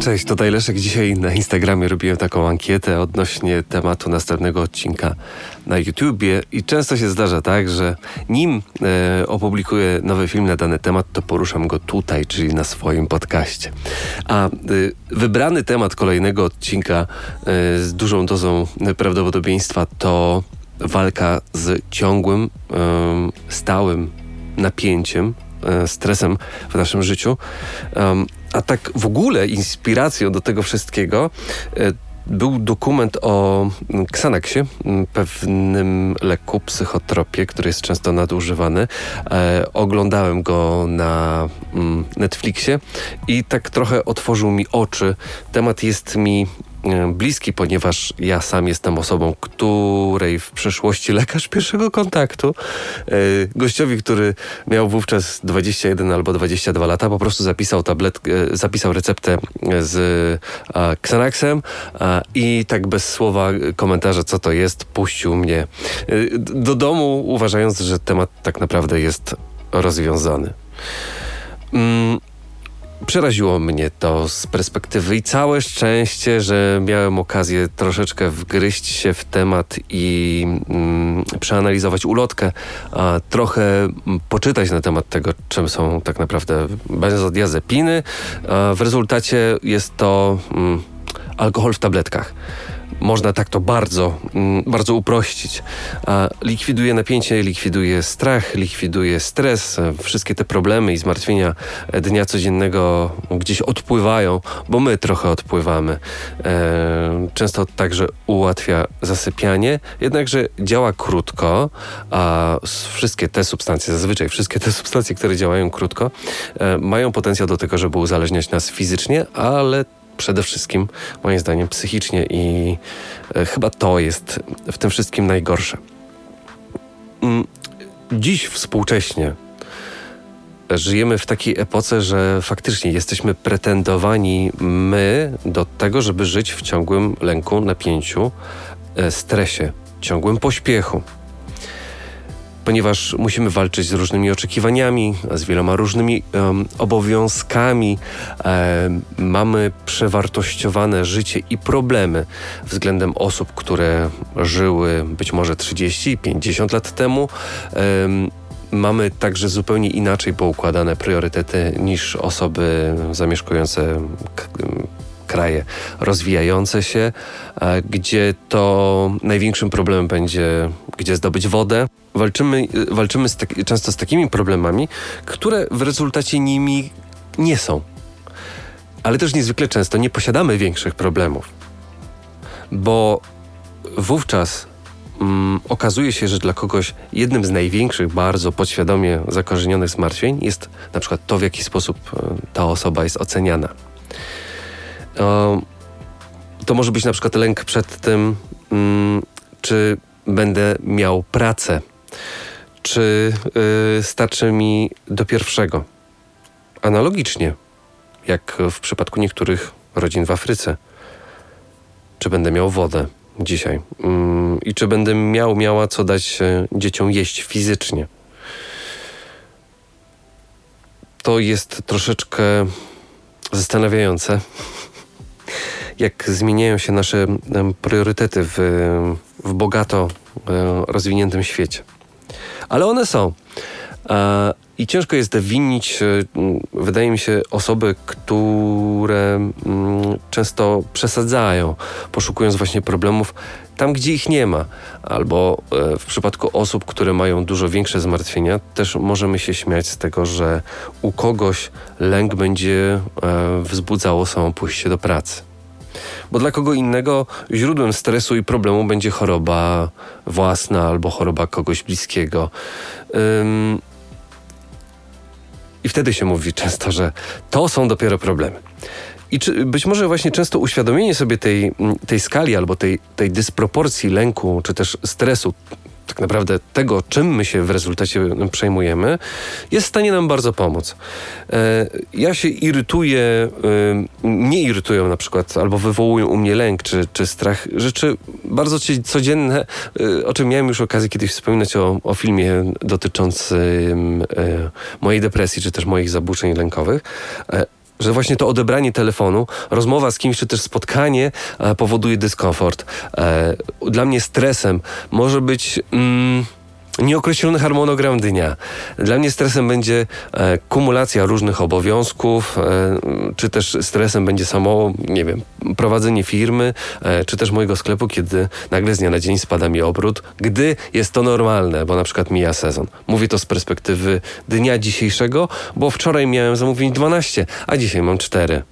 Cześć, tutaj Leszek. Dzisiaj na Instagramie robiłem taką ankietę odnośnie tematu następnego odcinka na YouTubie i często się zdarza tak, że nim e, opublikuję nowy film na dany temat, to poruszam go tutaj, czyli na swoim podcaście. A e, wybrany temat kolejnego odcinka e, z dużą dozą prawdopodobieństwa to walka z ciągłym, stałym napięciem, e, stresem w naszym życiu. A tak w ogóle inspiracją do tego wszystkiego e, był dokument o Xanaxie, pewnym leku psychotropie, który jest często nadużywany. E, oglądałem go na Netflixie i tak trochę otworzył mi oczy. Temat jest mi E, bliski, ponieważ ja sam jestem osobą, której w przeszłości lekarz pierwszego kontaktu, e, gościowi, który miał wówczas 21 albo 22 lata, po prostu zapisał tablet, e, zapisał receptę z Xanaxem i tak bez słowa komentarza, co to jest, puścił mnie do domu, uważając, że temat tak naprawdę jest rozwiązany. Mm, Przeraziło mnie to z perspektywy i całe szczęście, że miałem okazję troszeczkę wgryźć się w temat i mm, przeanalizować ulotkę, a trochę poczytać na temat tego, czym są tak naprawdę benzodiazepiny. A w rezultacie jest to mm, alkohol w tabletkach można tak to bardzo, mm, bardzo uprościć. Likwiduje napięcie, likwiduje strach, likwiduje stres, wszystkie te problemy i zmartwienia dnia codziennego gdzieś odpływają, bo my trochę odpływamy. E, często także ułatwia zasypianie, jednakże działa krótko, a wszystkie te substancje, zazwyczaj wszystkie te substancje, które działają krótko, e, mają potencjał do tego, żeby uzależniać nas fizycznie, ale przede wszystkim, moim zdaniem, psychicznie i e, chyba to jest w tym wszystkim najgorsze. Mm, dziś współcześnie żyjemy w takiej epoce, że faktycznie jesteśmy pretendowani my do tego, żeby żyć w ciągłym lęku, napięciu, e, stresie, ciągłym pośpiechu ponieważ musimy walczyć z różnymi oczekiwaniami, z wieloma różnymi um, obowiązkami. Um, mamy przewartościowane życie i problemy względem osób, które żyły być może 30-50 lat temu. Mamy także zupełnie inaczej poukładane priorytety niż osoby zamieszkujące kraje rozwijające się, gdzie to największym problemem będzie, gdzie zdobyć wodę. Walczymy, walczymy z tak, często z takimi problemami, które w rezultacie nimi nie są. Ale też niezwykle często nie posiadamy większych problemów, bo wówczas mm, okazuje się, że dla kogoś jednym z największych, bardzo podświadomie zakorzenionych zmartwień jest na przykład to, w jaki sposób e, ta osoba jest oceniana to może być na przykład lęk przed tym, mm, czy będę miał pracę, czy y, starczy mi do pierwszego. Analogicznie, jak w przypadku niektórych rodzin w Afryce. Czy będę miał wodę dzisiaj? Mm, I czy będę miał, miała co dać e, dzieciom jeść fizycznie? To jest troszeczkę zastanawiające jak zmieniają się nasze priorytety w, w bogato e, rozwiniętym świecie. Ale one są. I ciężko jest winić, e, wydaje mi się, osoby, które często przesadzają, poszukując właśnie problemów tam, gdzie ich nie ma. Albo e, w przypadku osób, które mają dużo większe zmartwienia, też możemy się śmiać z tego, że u kogoś lęk będzie wzbudzało samo pójście do pracy bo dla kogo innego źródłem stresu i problemu będzie choroba własna albo choroba kogoś bliskiego. Ym... I wtedy się mówi często, że to są dopiero problemy. I czy, być może właśnie często uświadomienie sobie tej, tej skali albo tej, tej dysproporcji lęku czy też stresu tak naprawdę tego, czym my się w rezultacie przejmujemy, jest w stanie nam bardzo pomóc. E, ja się irytuję, e, nie irytują na przykład, albo wywołują u mnie lęk czy, czy strach rzeczy bardzo codzienne, e, o czym miałem już okazję kiedyś wspominać o, o filmie dotyczącym mojej depresji, czy też moich zaburzeń lękowych że właśnie to odebranie telefonu, rozmowa z kimś, czy też spotkanie e, powoduje dyskomfort. E, dla mnie stresem może być. Mm, Nieokreślony harmonogram dnia. Dla mnie stresem będzie e, kumulacja różnych obowiązków, e, czy też stresem będzie samo, nie wiem, prowadzenie firmy, e, czy też mojego sklepu, kiedy nagle z dnia na dzień spada mi obrót, gdy jest to normalne, bo na przykład mija sezon. Mówię to z perspektywy dnia dzisiejszego, bo wczoraj miałem zamówień 12, a dzisiaj mam 4.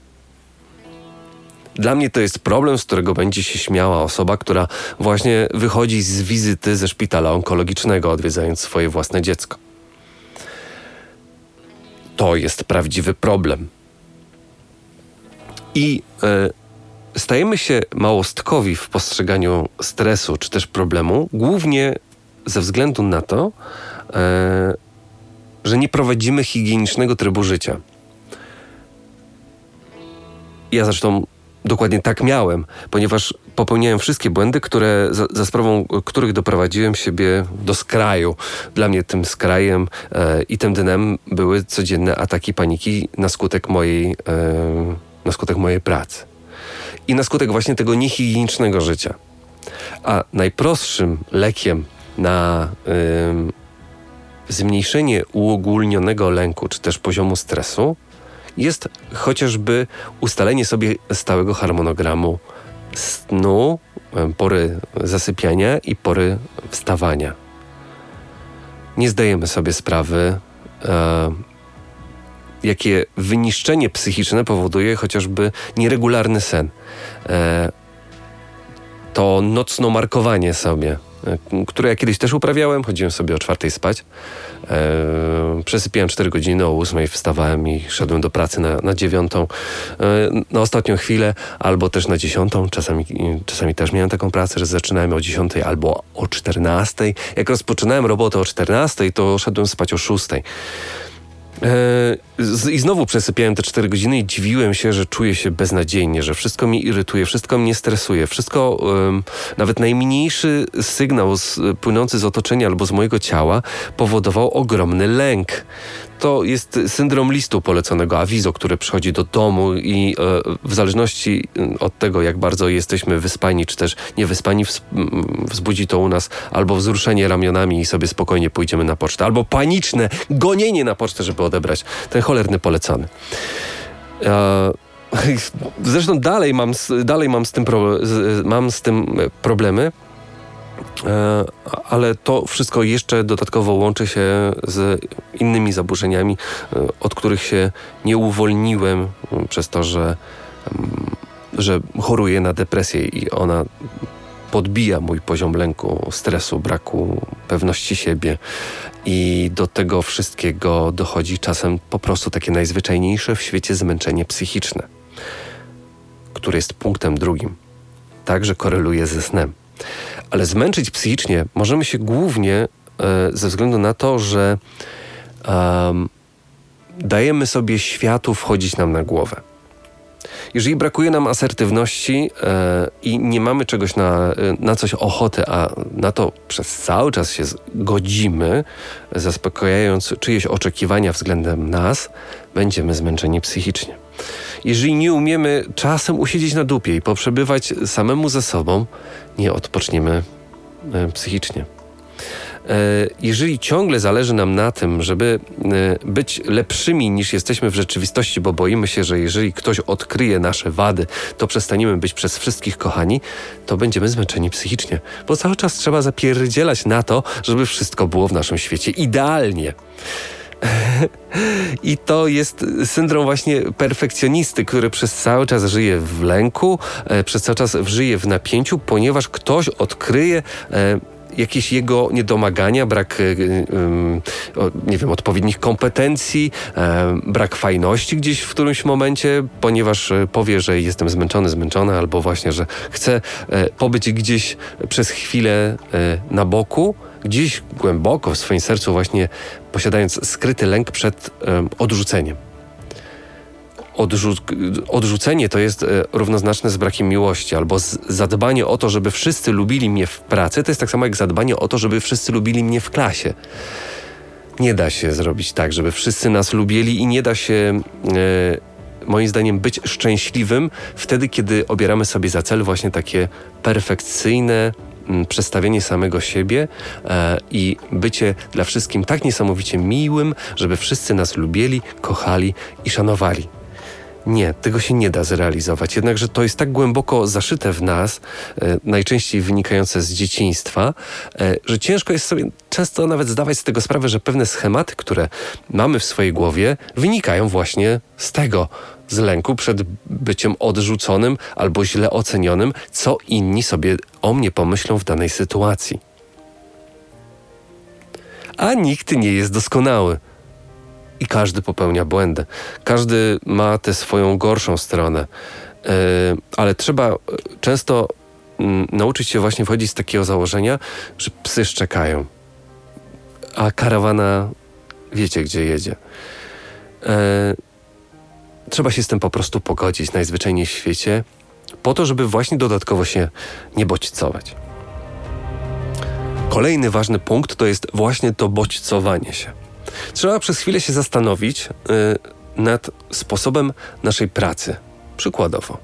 Dla mnie to jest problem, z którego będzie się śmiała osoba, która właśnie wychodzi z wizyty ze szpitala onkologicznego, odwiedzając swoje własne dziecko. To jest prawdziwy problem. I y, stajemy się małostkowi w postrzeganiu stresu czy też problemu, głównie ze względu na to, y, że nie prowadzimy higienicznego trybu życia. Ja zresztą dokładnie tak miałem, ponieważ popełniałem wszystkie błędy, które, za, za sprawą których doprowadziłem siebie do skraju. Dla mnie tym skrajem e, i tym dnem były codzienne ataki paniki na skutek mojej, e, na skutek mojej pracy. I na skutek właśnie tego niehigienicznego życia. A najprostszym lekiem na e, zmniejszenie uogólnionego lęku, czy też poziomu stresu, jest chociażby ustalenie sobie stałego harmonogramu snu, pory zasypiania i pory wstawania. Nie zdajemy sobie sprawy, e, jakie wyniszczenie psychiczne powoduje chociażby nieregularny sen. E, to nocno markowanie sobie które ja kiedyś też uprawiałem. Chodziłem sobie o czwartej spać. E, przesypiałem 4 godziny, o 8 wstawałem i szedłem do pracy na, na dziewiątą. E, na ostatnią chwilę, albo też na dziesiątą. Czasami, czasami też miałem taką pracę, że zaczynałem o 10 albo o 14. Jak rozpoczynałem robotę o 14, to szedłem spać o 6. E, I znowu przesypiałem te 4 godziny i dziwiłem się, że czuję się beznadziejnie, że wszystko mi irytuje, wszystko mnie stresuje, wszystko, nawet najmniejszy sygnał z, płynący z otoczenia albo z mojego ciała powodował ogromny lęk. To jest syndrom listu poleconego, awizo, które przychodzi do domu i e, w zależności od tego, jak bardzo jesteśmy wyspani, czy też niewyspani, wzbudzi to u nas albo wzruszenie ramionami i sobie spokojnie pójdziemy na pocztę, albo paniczne gonienie na pocztę, żeby odebrać ten cholerny polecany. E, zresztą dalej mam, dalej mam z tym, pro, mam z tym problemy. E, ale to wszystko jeszcze dodatkowo łączy się z innymi zaburzeniami, e, od których się nie uwolniłem przez to, że, że choruję na depresję i ona podbija mój poziom lęku, stresu, braku pewności siebie. I do tego wszystkiego dochodzi czasem po prostu takie najzwyczajniejsze w świecie zmęczenie psychiczne, które jest punktem drugim. Także koreluje ze snem. Ale zmęczyć psychicznie możemy się głównie e, ze względu na to, że dajemy sobie światu wchodzić nam na głowę. Jeżeli brakuje nam asertywności e, i nie mamy czegoś na, na coś ochoty, a na to przez cały czas się godzimy, zaspokajając czyjeś oczekiwania względem nas, będziemy zmęczeni psychicznie. Jeżeli nie umiemy czasem usiedzieć na dupie i poprzebywać samemu ze sobą, nie odpoczniemy e, psychicznie. E, jeżeli ciągle zależy nam na tym, żeby e, być lepszymi niż jesteśmy w rzeczywistości, bo boimy się, że jeżeli ktoś odkryje nasze wady, to przestaniemy być przez wszystkich kochani, to będziemy zmęczeni psychicznie, bo cały czas trzeba zapierdzielać na to, żeby wszystko było w naszym świecie idealnie. I to jest syndrom właśnie perfekcjonisty, który przez cały czas żyje w lęku, e, przez cały czas żyje w napięciu, ponieważ ktoś odkryje jakieś jego niedomagania, brak, e, nie wiem, odpowiednich kompetencji, brak fajności gdzieś w którymś momencie, ponieważ powie, że jestem zmęczony, zmęczony, albo właśnie, że chce pobyć gdzieś przez chwilę na boku, gdzieś głęboko w swoim sercu właśnie posiadając skryty lęk przed odrzuceniem. Odrzu odrzucenie to jest e, równoznaczne z brakiem miłości, albo zadbanie o to, żeby wszyscy lubili mnie w pracy, to jest tak samo jak zadbanie o to, żeby wszyscy lubili mnie w klasie. Nie da się zrobić tak, żeby wszyscy nas lubili i nie da się e, moim zdaniem być szczęśliwym wtedy, kiedy obieramy sobie za cel właśnie takie perfekcyjne mm, przestawienie samego siebie e, i bycie dla wszystkim tak niesamowicie miłym, żeby wszyscy nas lubili, kochali i szanowali. Nie, tego się nie da zrealizować. Jednakże to jest tak głęboko zaszyte w nas, e, najczęściej wynikające z dzieciństwa, e, że ciężko jest sobie często nawet zdawać z tego sprawę, że pewne schematy, które mamy w swojej głowie, wynikają właśnie z tego, z lęku przed byciem odrzuconym albo źle ocenionym, co inni sobie o mnie pomyślą w danej sytuacji. A nikt nie jest doskonały i każdy popełnia błędy. Każdy ma tę swoją gorszą stronę, yy, ale trzeba e, często yy, nauczyć się właśnie wchodzić z takiego założenia, że psy szczekają, a karawana wiecie gdzie jedzie. Yy, trzeba się z tym po prostu pogodzić najzwyczajniej w świecie, po to, żeby właśnie dodatkowo się nie bodźcować. Kolejny ważny punkt to jest właśnie to bodźcowanie się. Trzeba przez chwilę się zastanowić yy, nad sposobem naszej pracy. Przykładowo,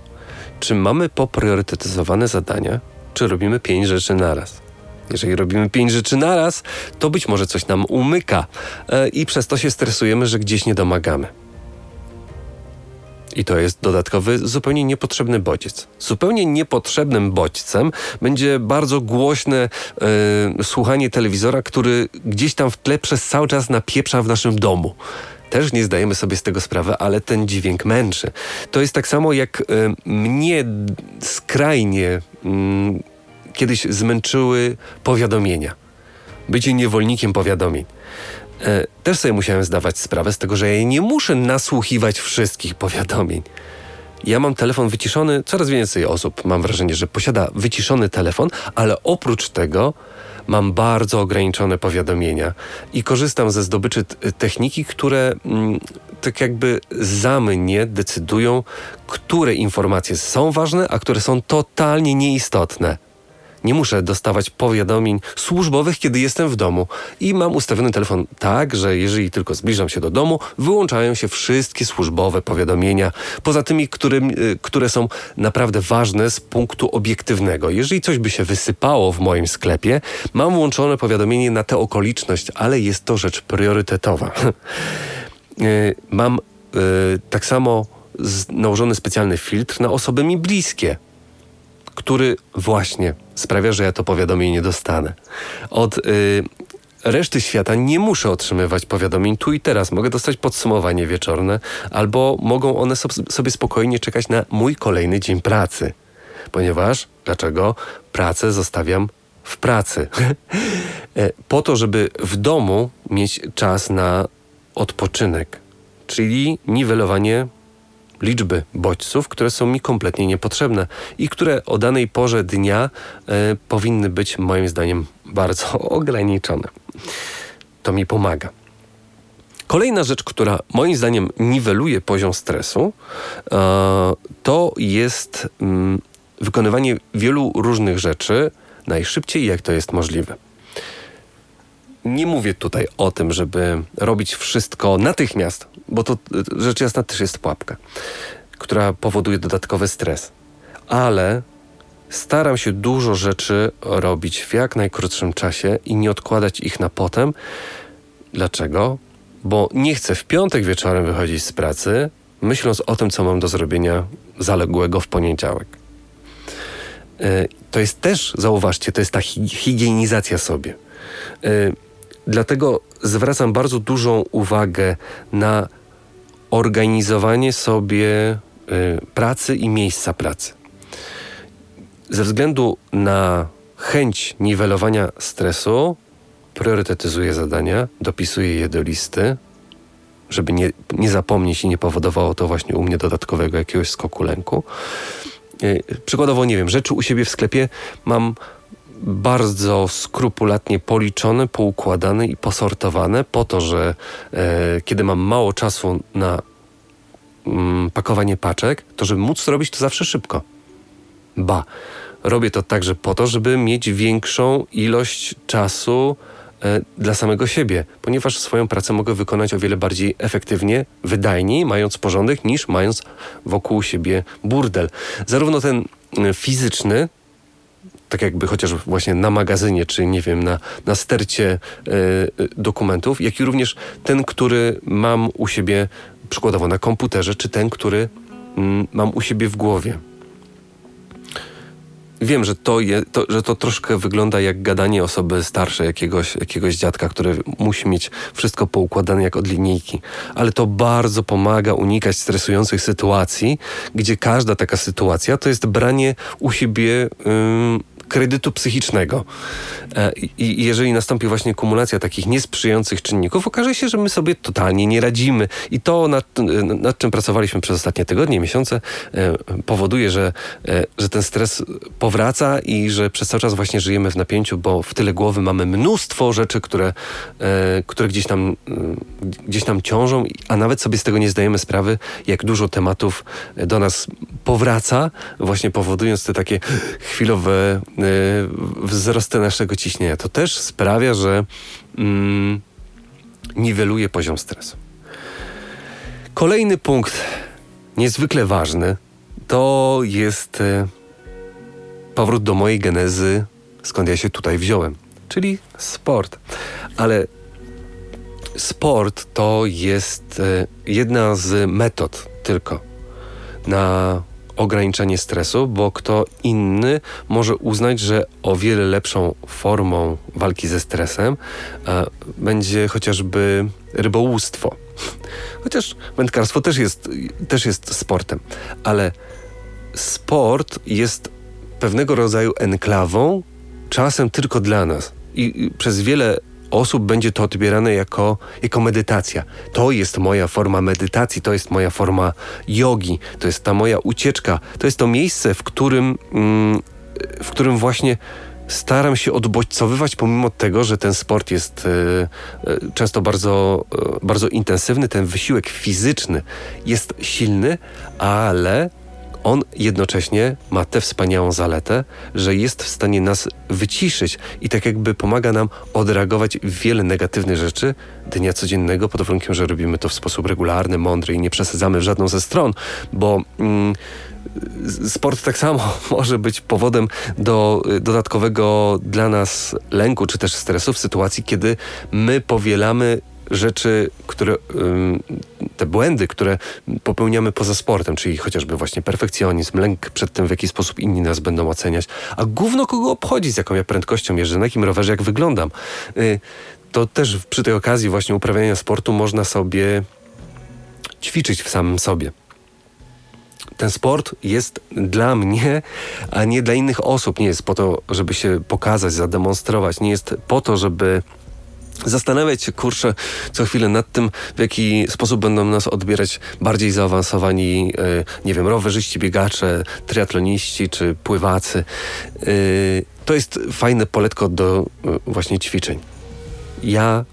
czy mamy popriorytetyzowane zadania, czy robimy pięć rzeczy naraz? Jeżeli robimy pięć rzeczy naraz, to być może coś nam umyka yy, i przez to się stresujemy, że gdzieś nie domagamy. I to jest dodatkowy, zupełnie niepotrzebny bodziec. Zupełnie niepotrzebnym bodźcem będzie bardzo głośne yy, słuchanie telewizora, który gdzieś tam w tle przez cały czas napieprza w naszym domu też nie zdajemy sobie z tego sprawy, ale ten dźwięk męczy. To jest tak samo jak y, mnie skrajnie y, kiedyś zmęczyły powiadomienia. Bycie niewolnikiem powiadomień. E, też sobie musiałem zdawać sprawę z tego, że ja nie muszę nasłuchiwać wszystkich powiadomień. Ja mam telefon wyciszony, coraz więcej osób mam wrażenie, że posiada wyciszony telefon, ale oprócz tego mam bardzo ograniczone powiadomienia i korzystam ze zdobyczy techniki, które mm, tak jakby za mnie decydują, które informacje są ważne, a które są totalnie nieistotne. Nie muszę dostawać powiadomień służbowych, kiedy jestem w domu i mam ustawiony telefon tak, że jeżeli tylko zbliżam się do domu, wyłączają się wszystkie służbowe powiadomienia, poza tymi, którym, y, które są naprawdę ważne z punktu obiektywnego. Jeżeli coś by się wysypało w moim sklepie, mam włączone powiadomienie na tę okoliczność, ale jest to rzecz priorytetowa. Y, mam y, tak samo nałożony specjalny filtr na osoby mi bliskie który właśnie sprawia, że ja to powiadomienie dostanę. Od y, reszty świata nie muszę otrzymywać powiadomień tu i teraz. Mogę dostać podsumowanie wieczorne, albo mogą one so, sobie spokojnie czekać na mój kolejny dzień pracy. Ponieważ, dlaczego? Pracę zostawiam w pracy. E, po to, żeby w domu mieć czas na odpoczynek, czyli niwelowanie liczby bodźców, które są mi kompletnie niepotrzebne i które o danej porze dnia e, powinny być moim zdaniem bardzo ograniczone. To mi pomaga. Kolejna rzecz, która moim zdaniem niweluje poziom stresu, e, to jest mm, wykonywanie wielu różnych rzeczy najszybciej, jak to jest możliwe. Nie mówię tutaj o tym, żeby robić wszystko natychmiast, bo to rzecz jasna też jest pułapka, która powoduje dodatkowy stres. Ale staram się dużo rzeczy robić w jak najkrótszym czasie i nie odkładać ich na potem. Dlaczego? Bo nie chcę w piątek wieczorem wychodzić z pracy, myśląc o tym, co mam do zrobienia zaległego w poniedziałek. E, to jest też, zauważcie, to jest ta higienizacja sobie. Dlatego zwracam bardzo dużą uwagę na organizowanie sobie y, pracy i miejsca pracy. Ze względu na chęć niwelowania stresu, priorytetyzuję zadania, dopisuję je do listy, żeby nie, nie zapomnieć i nie powodowało to właśnie u mnie dodatkowego jakiegoś skoku lęku. Y, przykładowo, nie wiem, rzeczy u siebie w sklepie mam bardzo skrupulatnie policzone, poukładane i posortowane po to, że e, kiedy mam mało czasu na mm, pakowanie paczek, to żeby móc zrobić to zawsze szybko. Ba, robię to także po to, żeby mieć większą ilość czasu e, dla samego siebie, ponieważ swoją pracę mogę wykonać o wiele bardziej efektywnie, wydajniej, mając porządek, niż mając wokół siebie burdel. Zarówno ten e, fizyczny, tak jakby chociaż właśnie na magazynie, czy nie wiem, na, na stercie y, dokumentów, jak i również ten, który mam u siebie przykładowo na komputerze, czy ten, który y, mam u siebie w głowie. Wiem, że to, je, to, że to troszkę wygląda jak gadanie osoby starszej, jakiegoś, jakiegoś dziadka, który musi mieć wszystko poukładane jak od linijki. Ale to bardzo pomaga unikać stresujących sytuacji, gdzie każda taka sytuacja to jest branie u siebie. Yy, kredytu psychicznego. E, I jeżeli nastąpi właśnie kumulacja takich niesprzyjających czynników, okaże się, że my sobie totalnie nie radzimy. I to, nad, nad czym pracowaliśmy przez ostatnie tygodnie, miesiące, e, powoduje, że, e, że ten stres powraca i że przez cały czas właśnie żyjemy w napięciu, bo w tyle głowy mamy mnóstwo rzeczy, które, które gdzieś, tam, gdzieś nam ciążą, a nawet sobie z tego nie zdajemy sprawy, jak dużo tematów do nas powraca, właśnie powodując te takie chwilowe Y, wzrost naszego ciśnienia. To też sprawia, że mm, niweluje poziom stresu. Kolejny punkt, niezwykle ważny, to jest y, powrót do mojej genezy, skąd ja się tutaj wziąłem, czyli sport. Ale sport to jest y, jedna z metod tylko na ograniczenie stresu, bo kto inny może uznać, że o wiele lepszą formą walki ze stresem e, będzie chociażby rybołówstwo. Chociaż wędkarstwo też jest, też jest sportem, ale sport jest pewnego rodzaju enklawą, czasem tylko dla nas. I przez wiele osób będzie to odbierane jako, jako medytacja. To jest moja forma medytacji, to jest moja forma jogi, to jest ta moja ucieczka, to jest to miejsce, w którym, mm, w którym właśnie staram się odbodźcowywać, pomimo tego, że ten sport jest y, y, często bardzo, y, bardzo intensywny, ten wysiłek fizyczny jest silny, ale on jednocześnie ma tę wspaniałą zaletę, że jest w stanie nas wyciszyć i tak jakby pomaga nam odreagować wiele negatywnych rzeczy dnia codziennego, pod warunkiem, że robimy to w sposób regularny, mądry i nie przesadzamy w żadną ze stron, bo. Mm, sport tak samo może być powodem do dodatkowego dla nas lęku czy też stresu w sytuacji, kiedy my powielamy rzeczy, które, te błędy, które popełniamy poza sportem, czyli chociażby właśnie perfekcjonizm, lęk przed tym, w jaki sposób inni nas będą oceniać, a gówno kogo obchodzi, z jaką ja prędkością jeżdżę, na jakim rowerze, jak wyglądam. Y, to też przy tej okazji właśnie uprawiania sportu można sobie ćwiczyć w samym sobie ten sport jest dla mnie, a nie dla innych osób. Nie jest po to, żeby się pokazać, zademonstrować. Nie jest po to, żeby zastanawiać się, kurczę, co chwilę nad tym, w jaki sposób będą nas odbierać bardziej zaawansowani, yy, nie wiem, rowerzyści, biegacze, triatloniści czy pływacy. Yy, to jest fajne poletko do yy, właśnie ćwiczeń. Ja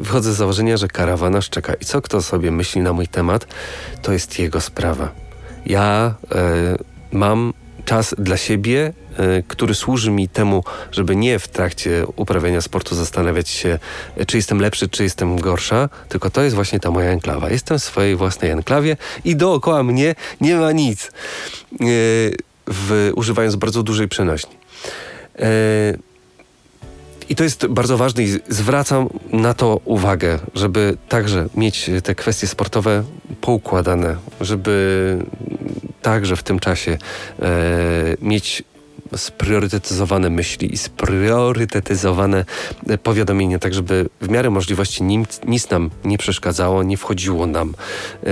wychodzę z założenia, że karawana szczeka i co kto sobie myśli na mój temat, to jest jego sprawa. Ja mam czas dla siebie, y, który służy mi temu, żeby nie w trakcie uprawiania sportu zastanawiać się, czy jestem lepszy, czy jestem gorsza, tylko to jest właśnie ta moja enklawa. Jestem w swojej własnej enklawie i dookoła mnie nie ma nic, y, w, używając bardzo dużej przenośni. Y, I to jest bardzo ważne i zwracam na to uwagę, żeby także mieć te kwestie sportowe poukładane, żeby także w tym czasie e, mieć spriorytetyzowane myśli i spriorytetyzowane powiadomienie, tak żeby w miarę możliwości nic, nic nam nie przeszkadzało, nie wchodziło nam e,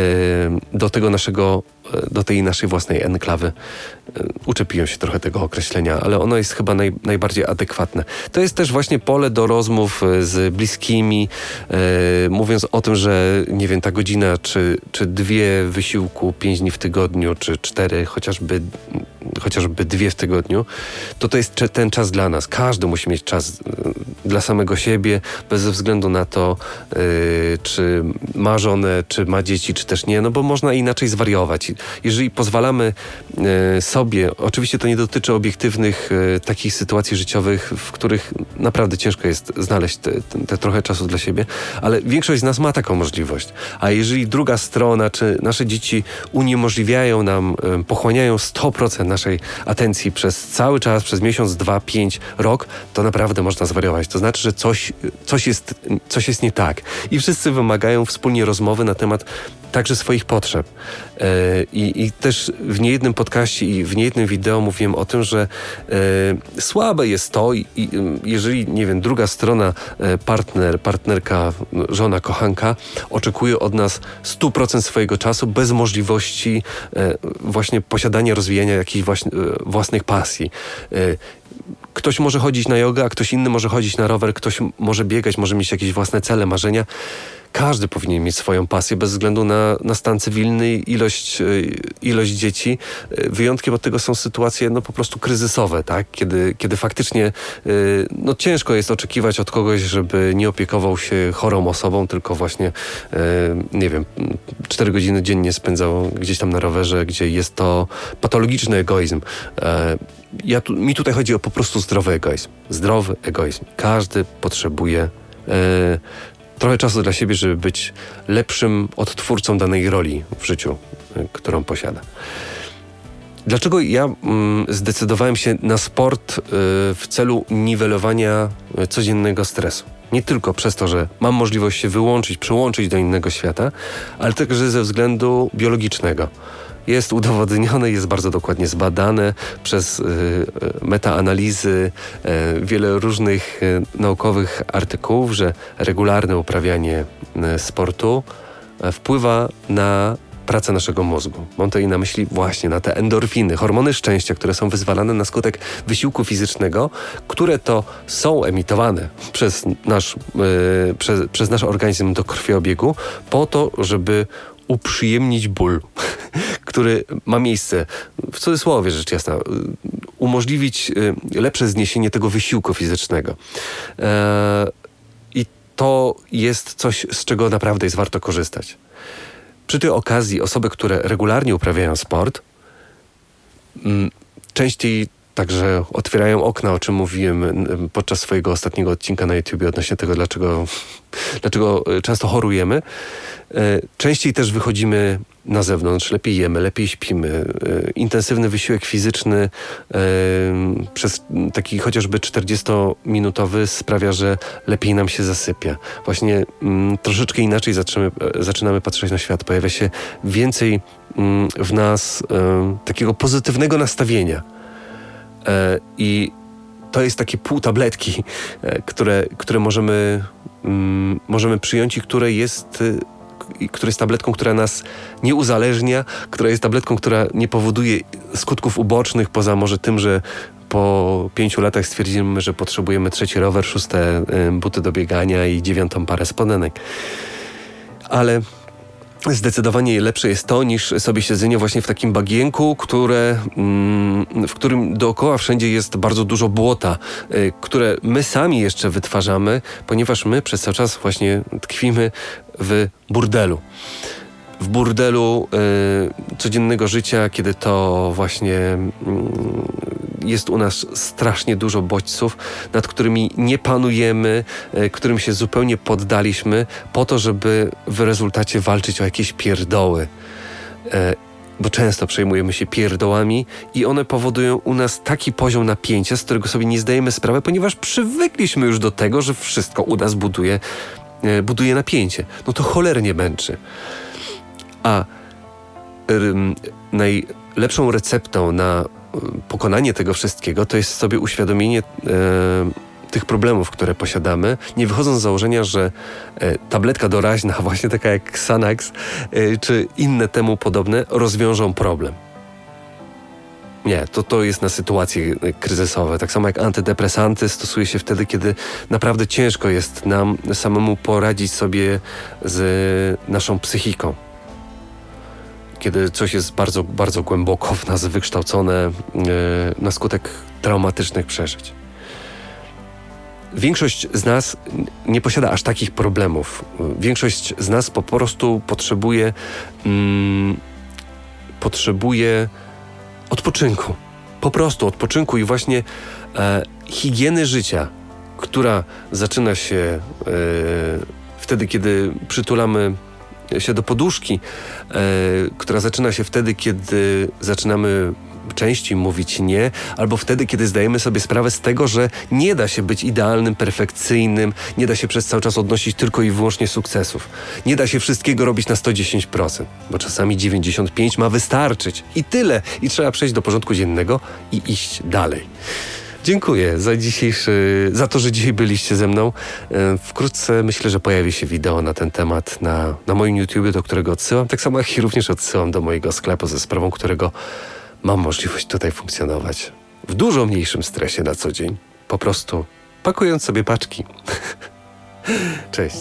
do tego naszego do tej naszej własnej enklawy. E, uczepiłem się trochę tego określenia, ale ono jest chyba naj, najbardziej adekwatne. To jest też właśnie pole do rozmów e, z bliskimi, e, mówiąc o tym, że nie wiem, ta godzina, czy, czy dwie wysiłku, pięć dni w tygodniu, czy cztery, chociażby chociażby dwie w tygodniu, to to jest ten czas dla nas. Każdy musi mieć czas dla samego siebie, bez względu na to, czy ma żonę, czy ma dzieci, czy też nie, no bo można inaczej zwariować. Jeżeli pozwalamy yy, sobie, oczywiście to nie dotyczy obiektywnych yy, takich sytuacji życiowych, w których naprawdę ciężko jest znaleźć te, te, trochę czasu dla siebie, ale większość z nas ma taką możliwość. A jeżeli druga strona, czy nasze dzieci uniemożliwiają nam, pochłaniają 100% naszej atencji przez cały czas, przez miesiąc, dwa, pięć, rok, to naprawdę można zwariować. To znaczy, że coś, coś, jest, coś jest nie tak. I wszyscy wymagają wspólnie rozmowy na temat także swoich potrzeb. E, I, I, też w niejednym podcaście i w niejednym wideo mówiłem o tym, że e, słabe jest to, i, i, jeżeli, nie wiem, druga strona, e, partner, partnerka, żona, kochanka oczekuje od nas 100% swojego czasu bez możliwości e, właśnie posiadania, rozwijania jakichś właśnie, e, własnych pasji. Ktoś może chodzić na jogę, a ktoś inny może chodzić na rower, ktoś może biegać, może mieć jakieś własne cele, marzenia każdy powinien mieć swoją pasję bez względu na, na stan cywilny, ilość, e, ilość dzieci. E, wyjątkiem od tego są sytuacje no, po prostu kryzysowe, tak? kiedy, kiedy faktycznie e, no, ciężko jest oczekiwać od kogoś, żeby nie opiekował się chorą osobą, tylko właśnie, nie wiem, cztery godziny dziennie spędzał gdzieś tam na rowerze, gdzie jest to patologiczny egoizm. Ja tu, mi tutaj chodzi o po prostu zdrowy egoizm. Zdrowy egoizm. Każdy potrzebuje trochę czasu dla siebie, żeby być lepszym odtwórcą danej roli w życiu, y, którą posiada. Dlaczego ja mm, zdecydowałem się na sport y, w celu niwelowania codziennego stresu? Nie tylko przez to, że mam możliwość się wyłączyć, przełączyć do innego świata, ale także ze względu biologicznego jest udowodnione, jest bardzo dokładnie zbadane przez y, y, metaanalizy, y, wiele różnych naukowych artykułów, że regularne uprawianie sportu wpływa na pracę naszego mózgu. Mam tutaj na myśli właśnie na te endorfiny, hormony szczęścia, które są wyzwalane na skutek wysiłku fizycznego, które to są emitowane przez nasz, yy, przez, przez nasz organizm do krwiobiegu po to, żeby uprzyjemnić ból, który ma miejsce, w cudzysłowie rzecz jasna, umożliwić y, lepsze zniesienie tego wysiłku fizycznego. E, I to jest coś, z czego naprawdę jest warto korzystać. Przy tej okazji osoby, które regularnie uprawiają sport, częściej Także otwierają okna, o czym mówiłem podczas swojego ostatniego odcinka na YouTube odnośnie tego, dlaczego, dlaczego e, często chorujemy. E, częściej też wychodzimy na zewnątrz, lepiej jemy, lepiej śpimy. E, intensywny wysiłek fizyczny przez taki chociażby 40-minutowy sprawia, że lepiej nam się zasypia. Właśnie mm, troszeczkę inaczej zaczynamy, zaczynamy patrzeć na świat. Pojawia się więcej mm, w nas takiego pozytywnego nastawienia I to jest takie pół tabletki, e, które, które możemy, mm, możemy przyjąć i które jest e, które jest tabletką, która nas nie uzależnia, która jest tabletką, która nie powoduje skutków ubocznych, poza może tym, że po pięciu latach stwierdzimy, że potrzebujemy trzeci rower, szóste buty do biegania i dziewiątą parę spodenek. Ale Zdecydowanie lepsze jest to niż sobie siedzenie właśnie w takim bagienku, które, mm, w którym dookoła wszędzie jest bardzo dużo błota, y, które my sami jeszcze wytwarzamy, ponieważ my przez cały czas właśnie tkwimy w burdelu. W burdelu y, codziennego życia, kiedy to właśnie y, jest u nas strasznie dużo bodźców, nad którymi nie panujemy, y, którym się zupełnie poddaliśmy, po to, żeby w rezultacie walczyć o jakieś pierdoły. Y, bo często przejmujemy się pierdołami i one powodują u nas taki poziom napięcia, z którego sobie nie zdajemy sprawy, ponieważ przywykliśmy już do tego, że wszystko u nas buduje, y, buduje napięcie. No to cholernie męczy. A najlepszą receptą na pokonanie tego wszystkiego to jest sobie uświadomienie e, tych problemów, które posiadamy, nie wychodząc z założenia, że e, tabletka doraźna, właśnie taka jak Xanax, e, czy inne temu podobne, rozwiążą problem. Nie, to, to jest na sytuacje kryzysowe. Tak samo jak antydepresanty stosuje się wtedy, kiedy naprawdę ciężko jest nam samemu poradzić sobie z naszą psychiką kiedy coś jest bardzo, bardzo głęboko w nas wykształcone e, na skutek traumatycznych przeżyć. Większość z nas nie posiada aż takich problemów. Większość z nas po prostu potrzebuje, mm, potrzebuje odpoczynku. Po prostu odpoczynku i właśnie e, higieny życia, która zaczyna się e, wtedy, kiedy przytulamy się do poduszki, e, która zaczyna się wtedy, kiedy zaczynamy częściej mówić nie, albo wtedy, kiedy zdajemy sobie sprawę z tego, że nie da się być idealnym, perfekcyjnym, nie da się przez cały czas odnosić tylko i wyłącznie sukcesów. Nie da się wszystkiego robić na 110%, bo czasami 95% ma wystarczyć. I tyle. I trzeba przejść do porządku dziennego i iść dalej. Dziękuję za dzisiejszy, za to, że dzisiaj byliście ze mną. E, wkrótce myślę, że pojawi się wideo na ten temat na, na moim YouTubie, do którego odsyłam. Tak samo jak i również odsyłam do mojego sklepu ze sprawą, którego mam możliwość tutaj funkcjonować w dużo mniejszym stresie na co dzień. Po prostu pakując sobie paczki. Cześć.